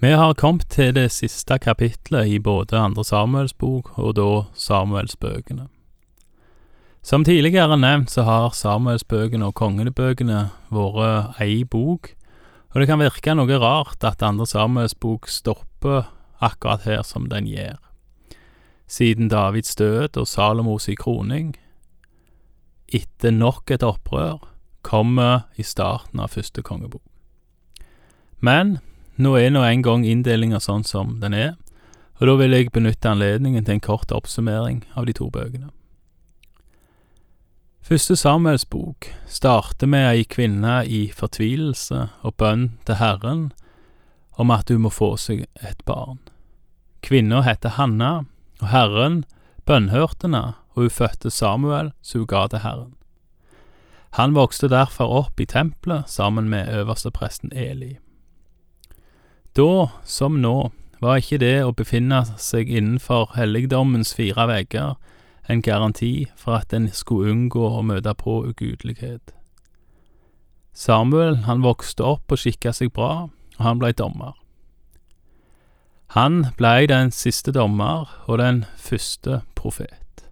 Vi har kommet til det siste kapitlet i både Andre Samuels bok og da Samuelsbøkene. Som tidligere nevnt så har Samuelsbøkene og kongenebøkene vært ei bok, og det kan virke noe rart at Andre Samuels bok stopper akkurat her som den gjør. Siden Davids død og Salomos i kroning, etter nok et opprør, kommer i starten av første kongebok. Men nå er nå en gang inndelinga sånn som den er, og da vil jeg benytte anledningen til en kort oppsummering av de to bøkene. Første Samuels bok starter med ei kvinne i fortvilelse og bønn til Herren om at hun må få seg et barn. Kvinna heter Hanna, og Herren bønnhørte henne, og hun fødte Samuel, så hun ga til Herren. Han vokste derfor opp i tempelet sammen med øverstepresten Eli. Da, som nå, var ikke det å befinne seg innenfor helligdommens fire vegger en garanti for at en skulle unngå å møte på ugudelighet. Samuel, han vokste opp og skikka seg bra, og han blei dommer. Han blei den siste dommer og den første profet.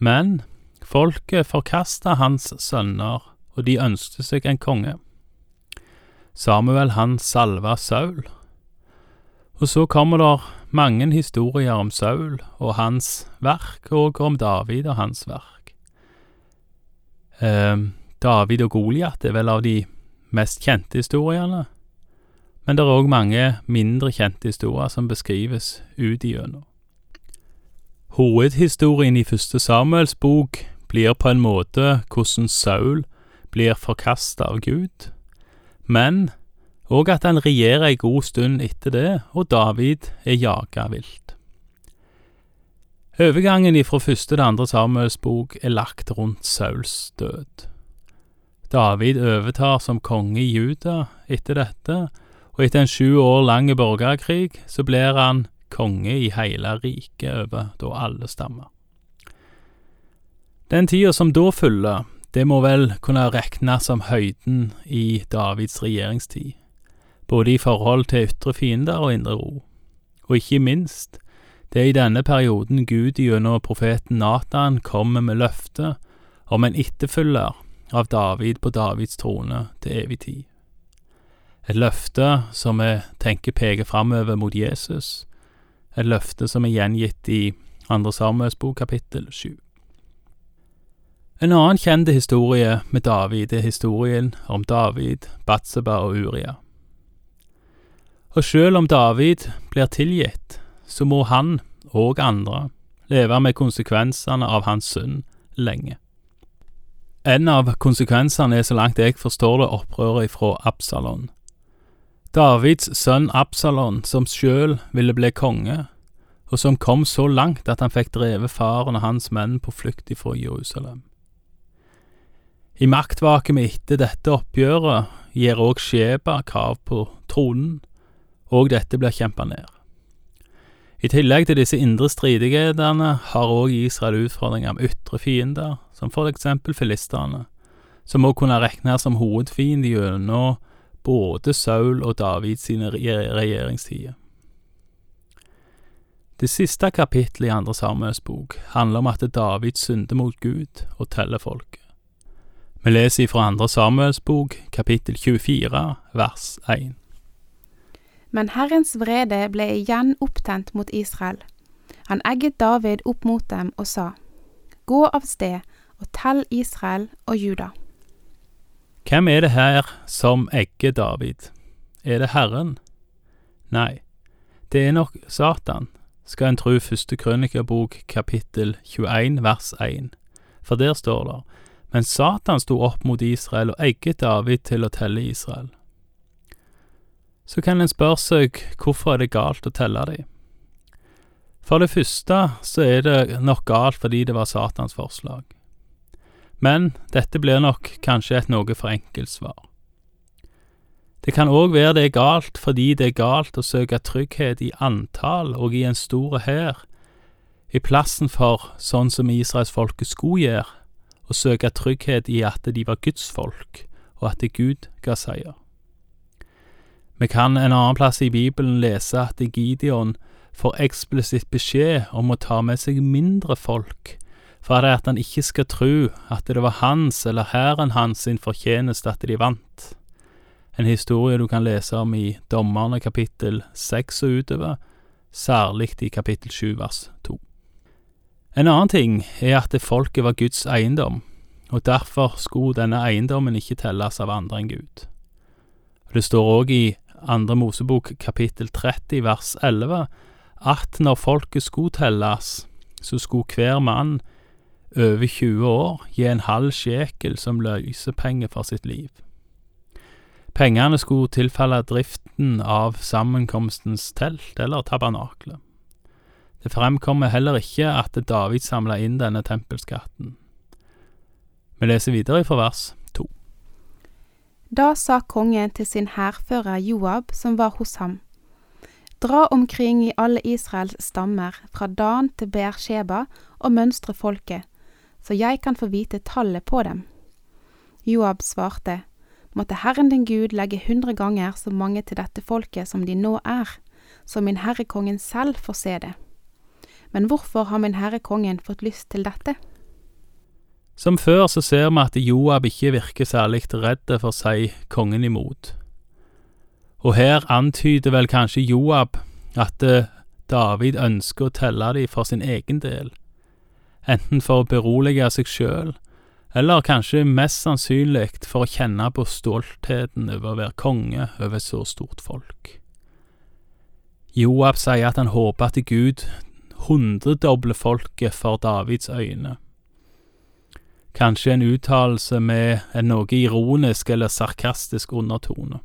Men folket forkasta hans sønner, og de ønsket seg en konge. Samuel han salva Saul. Og så kommer det mange historier om Saul og hans verk, og om David og hans verk. Eh, David og Goliat er vel av de mest kjente historiene, men det er òg mange mindre kjente historier som beskrives ut igjennom. Hovedhistorien i første Samuels bok blir på en måte hvordan Saul blir forkasta av Gud, men og at han regjerer ei god stund etter det, og David er jaga vilt. Overgangen ifra første til andre Samuels bok er lagt rundt Sauls død. David overtar som konge i Juda etter dette, og etter en sju år lang borgerkrig så blir han konge i hele riket over da alle stammer. Den tida som da følger, det må vel kunne regnes som høyden i Davids regjeringstid, både i forhold til ytre fiender og indre ro. Og ikke minst, det er i denne perioden Gud gjennom profeten Natan kommer med løftet om en etterfølger av David på Davids trone til evig tid. Et løfte som vi tenker peker framover mot Jesus, et løfte som er gjengitt i Andre Samuels bok kapittel sju. En annen kjent historie med David er historien om David, Batseba og Uria. Og selv om David blir tilgitt, så må han og andre leve med konsekvensene av hans synd lenge. En av konsekvensene er, så langt jeg forstår det, opprøret fra Absalon. Davids sønn Absalon, som sjøl ville bli konge, og som kom så langt at han fikk drevet faren og hans menn på flukt ifra Jerusalem. I maktvakuumet etter dette oppgjøret gir òg Sheba krav på tronen, og dette blir kjempa ned. I tillegg til disse indre stridighetene har òg Israel utfordringer med ytre fiender, som for eksempel filistene, som må kunne regnes som hovedfiende gjennom både Saul og David sine regjeringstider. Det siste kapittelet i Andre Samuels bok handler om at David synder mot Gud og teller folket. Vi leser ifra Andre Samuels bok, kapittel 24, vers 1. Men Herrens vrede ble igjen opptent mot Israel. Han egget David opp mot dem og sa, Gå av sted og tell Israel og Juda. Hvem er det her som egger David? Er det Herren? Nei, det er nok Satan, skal en tru første krønikerbok kapittel 21 vers 1, for der står det, men Satan sto opp mot Israel og egget David til å telle Israel. Så kan en spørre seg hvorfor er det galt å telle dem? For det første så er det nok galt fordi det var Satans forslag. Men dette blir nok kanskje et noe for enkelt svar. Det kan òg være det er galt fordi det er galt å søke trygghet i antall og i en stor hær, i plassen for sånn som israelsfolket skulle gjøre, og søke trygghet i at de var Guds folk, og at Gud ga seier. Vi kan en annen plass i Bibelen lese at Gideon får eksplisitt beskjed om å ta med seg mindre folk, for det at han ikke skal tro at det var hans eller hæren hans sin fortjeneste at de vant. En historie du kan lese om i Dommerne kapittel seks og utover, særlig i kapittel sju vers to. En annen ting er at det folket var Guds eiendom, og derfor skulle denne eiendommen ikke telles av andre enn Gud. Det står òg i andre Mosebok kapittel 30 vers 11 at når folket skulle telles, så skulle hver mann over 20 år gi en halv sjekel som løsepenge for sitt liv. Pengene skulle tilfalle driften av sammenkomstens telt eller tabernakle. Det fremkommer heller ikke at David samla inn denne tempelskatten. Vi leser videre fra vers to. Da sa kongen til sin hærfører Joab, som var hos ham, Dra omkring i alle Israels stammer, fra Dan til Beersheba, og mønstre folket, så jeg kan få vite tallet på dem. Joab svarte, Måtte Herren din Gud legge hundre ganger så mange til dette folket som de nå er, så min herre kongen selv får se det. Men hvorfor har min herre kongen fått lyst til dette? Som før så ser vi at Joab ikke virker særlig redd for å si kongen imot. Og her antyder vel kanskje Joab at eh, David ønsker å telle dem for sin egen del, enten for å berolige seg sjøl, eller kanskje mest sannsynlig for å kjenne på stoltheten over å være konge over så stort folk. Joab sier at han håper at Gud hundredobler folket for Davids øyne. Kanskje en uttalelse med en noe ironisk eller sarkastisk undertone.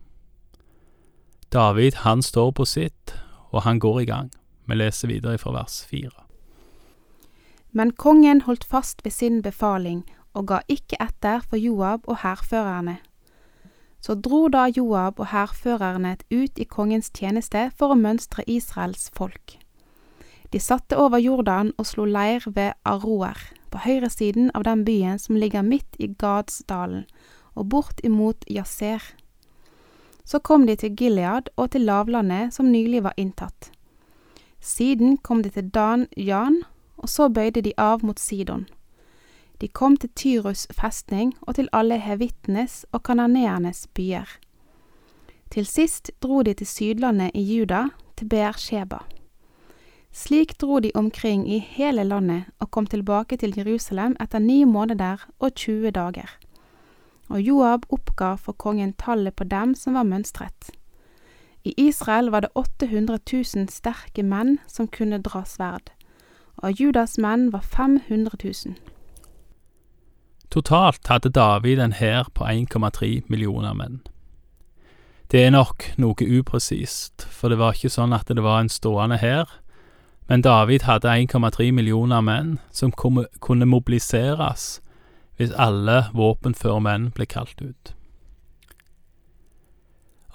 David, han står på sitt, og han går i gang. Vi leser videre fra vers fire. Men kongen holdt fast ved sin befaling og ga ikke etter for Joab og hærførerne. Så dro da Joab og hærførerne ut i kongens tjeneste for å mønstre Israels folk. De satte over Jordan og slo leir ved Aroer, på høyresiden av den byen som ligger midt i Gadsdalen, og bort imot Yaser. Så kom de til Gilead og til lavlandet som nylig var inntatt. Siden kom de til Dan Jan, og så bøyde de av mot Sidon. De kom til Tyrus festning og til alle hevittenes og kananeernes byer. Til sist dro de til sydlandet i Juda, til Beer-Sheba. Slik dro de omkring i hele landet og kom tilbake til Jerusalem etter ni måneder og tjue dager og Joab oppga for kongen tallet på dem som var mønstret. I Israel var det 800 000 sterke menn som kunne dra sverd, og Judas menn var 500 000. Totalt hadde David en hær på 1,3 millioner menn. Det er nok noe upresist, for det var ikke sånn at det var en stående hær, men David hadde 1,3 millioner menn som kunne mobiliseres hvis alle våpenføre menn ble kalt ut.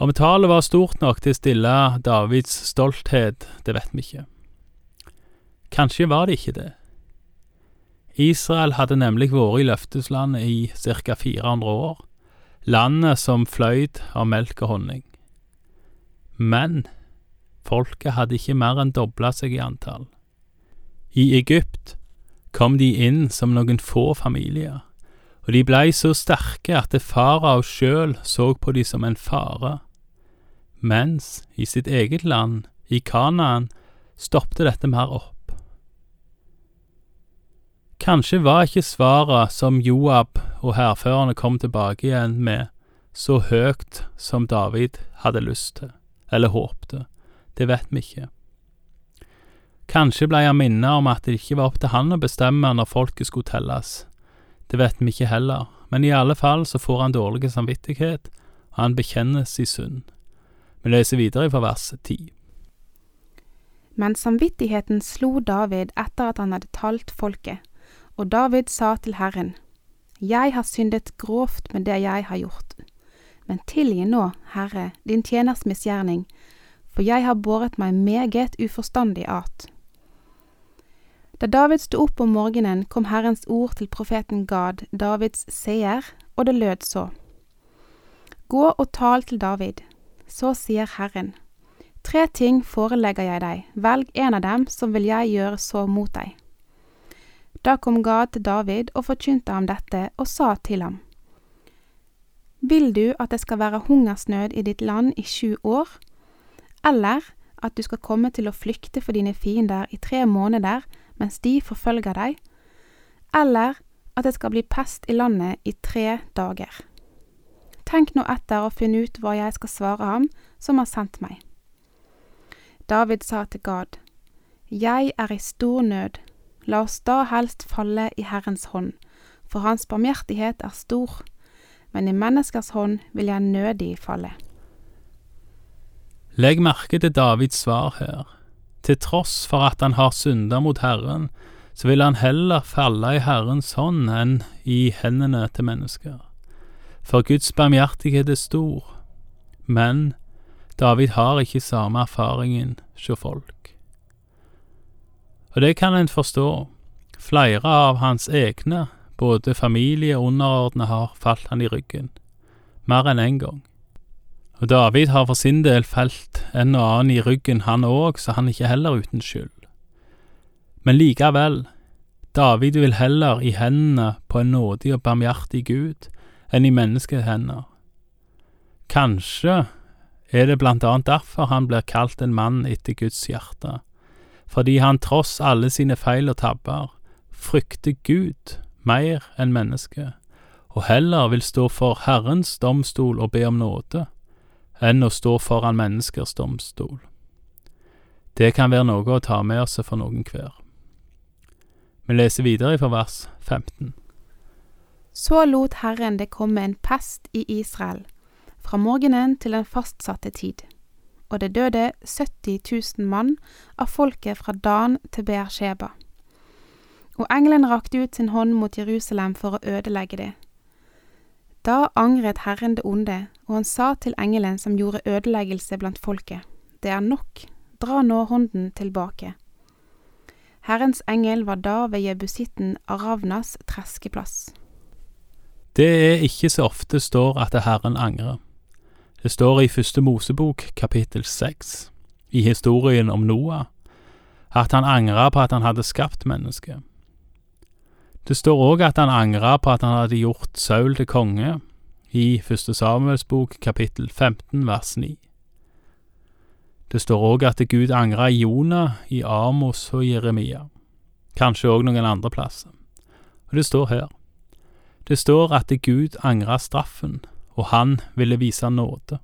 Om tallet var stort nok til å stille Davids stolthet, det vet vi ikke. Kanskje var det ikke det. Israel hadde nemlig vært i løfteslandet i ca. 400 år, landet som fløyd av melk og honning. Men folket hadde ikke mer enn dobla seg i antall. I Egypt kom de inn som noen få familier og de blei så sterke at farao sjøl så på de som en fare, mens i sitt eget land, i Kanaan, stoppte dette mer opp. Kanskje var ikke svaret som Joab og hærførerne kom tilbake igjen med, så høyt som David hadde lyst til, eller håpte, det vet vi ikke. Kanskje blei han minnet om at det ikke var opp til han å bestemme når folket skulle telles, det vet vi ikke heller, men i alle fall så får han dårlig samvittighet, og han bekjennes i synd. Vi leser videre fra vers 10. Men samvittigheten slo David etter at han hadde talt folket, og David sa til Herren, Jeg har syndet grovt med det jeg har gjort. Men tilgi nå, Herre, din tjeners misgjerning, for jeg har båret meg meget uforstandig at. Da David sto opp om morgenen, kom Herrens ord til profeten Gad, Davids seer, og det lød så. Gå og tal til David. så sier Herren, tre ting forelegger jeg deg, velg en av dem, som vil jeg gjøre så mot deg. Da kom Gad til David og forkynte ham dette og sa til ham, Vil du at det skal være hungersnød i ditt land i sju år, eller at du skal komme til å flykte for dine fiender i tre måneder mens de forfølger deg, eller at det skal bli pest i landet i tre dager? Tenk nå etter og finn ut hva jeg skal svare ham som har sendt meg. David sa til Gad, Jeg er i stor nød, la oss da helst falle i Herrens hånd, for hans barmhjertighet er stor, men i menneskers hånd vil jeg nødig falle. Legg merke til Davids svar her. Til tross for at han har synda mot Herren, så vil han heller falle i Herrens hånd enn i hendene til mennesker. For Guds barmhjertighet er stor, men David har ikke samme erfaringen hos folk. Og det kan en forstå. Flere av hans egne, både familie og underordnede, har falt han i ryggen, mer enn én en gang. Og David har for sin del felt en og annen i ryggen, han òg, så han er ikke heller uten skyld. Men likevel, David vil heller i hendene på en nådig og barmhjertig Gud enn i menneskehender. Kanskje er det blant annet derfor han blir kalt en mann etter Guds hjerte, fordi han tross alle sine feil og tabber frykter Gud mer enn mennesket, og heller vil stå for Herrens domstol og be om nåde, enn å stå foran menneskers domstol. Det kan være noe å ta med oss for noen hver. Vi leser videre fra vers 15. Så lot Herren det komme en pest i Israel, fra morgenen til den fastsatte tid, og det døde 70 000 mann av folket fra Dan til Beersheba. Og engelen rakte ut sin hånd mot Jerusalem for å ødelegge det. Da angret Herren det onde, og han sa til engelen som gjorde ødeleggelse blant folket, Det er nok, dra nå hånden tilbake. Herrens engel var da ved jebusitten Aravnas treskeplass. Det er ikke så ofte står at Herren angrer. Det står i Første Mosebok kapittel seks, i historien om Noah, at han angra på at han hadde skapt mennesket. Det står òg at han angra på at han hadde gjort Saul til konge, i Første Samuels bok kapittel 15 vers 9. Det står òg at Gud angra i Jonah, i Amos og Jeremia, kanskje òg noen andre plasser. Og det står her. Det står at Gud angra straffen, og han ville vise nåde.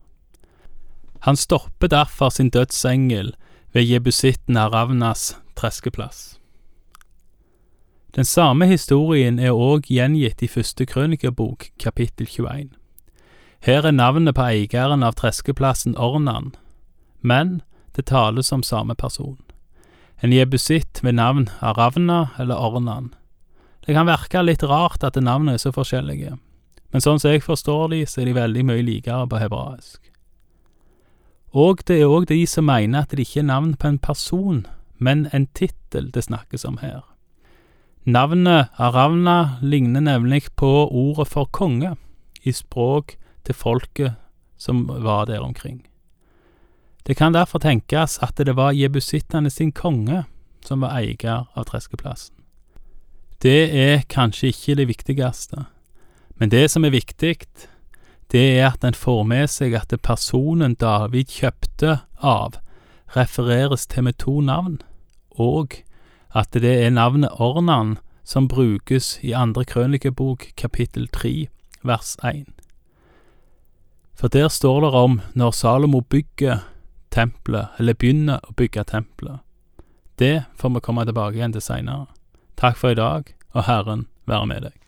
Han stopper derfor sin dødsengel ved jebusitten Ravnas treskeplass. Den samme historien er òg gjengitt i første krønikebok, kapittel 21. Her er navnet på eieren av treskeplassen Ornan, men det tales om samme person. En jebusitt ved navn Aravna eller Ornan. Det kan virke litt rart at navnene er så forskjellige, men sånn som jeg forstår de, så er de veldig mye likere på hebraisk. Og det er òg de som mener at det ikke er navn på en person, men en tittel det snakkes om her. Navnet Aravna ligner nemlig på ordet for konge i språk til folket som var der omkring. Det kan derfor tenkes at det var jebusittene sin konge som var eier av treskeplassen. Det er kanskje ikke det viktigste, men det som er viktig, det er at en får med seg at personen David kjøpte av, refereres til med to navn, og at det er navnet Ornan som brukes i andre krønikebok kapittel tre vers én. For der står det om når Salomo bygger tempelet, eller begynner å bygge tempelet. Det får vi komme tilbake igjen til seinere. Takk for i dag, og Herren være med deg.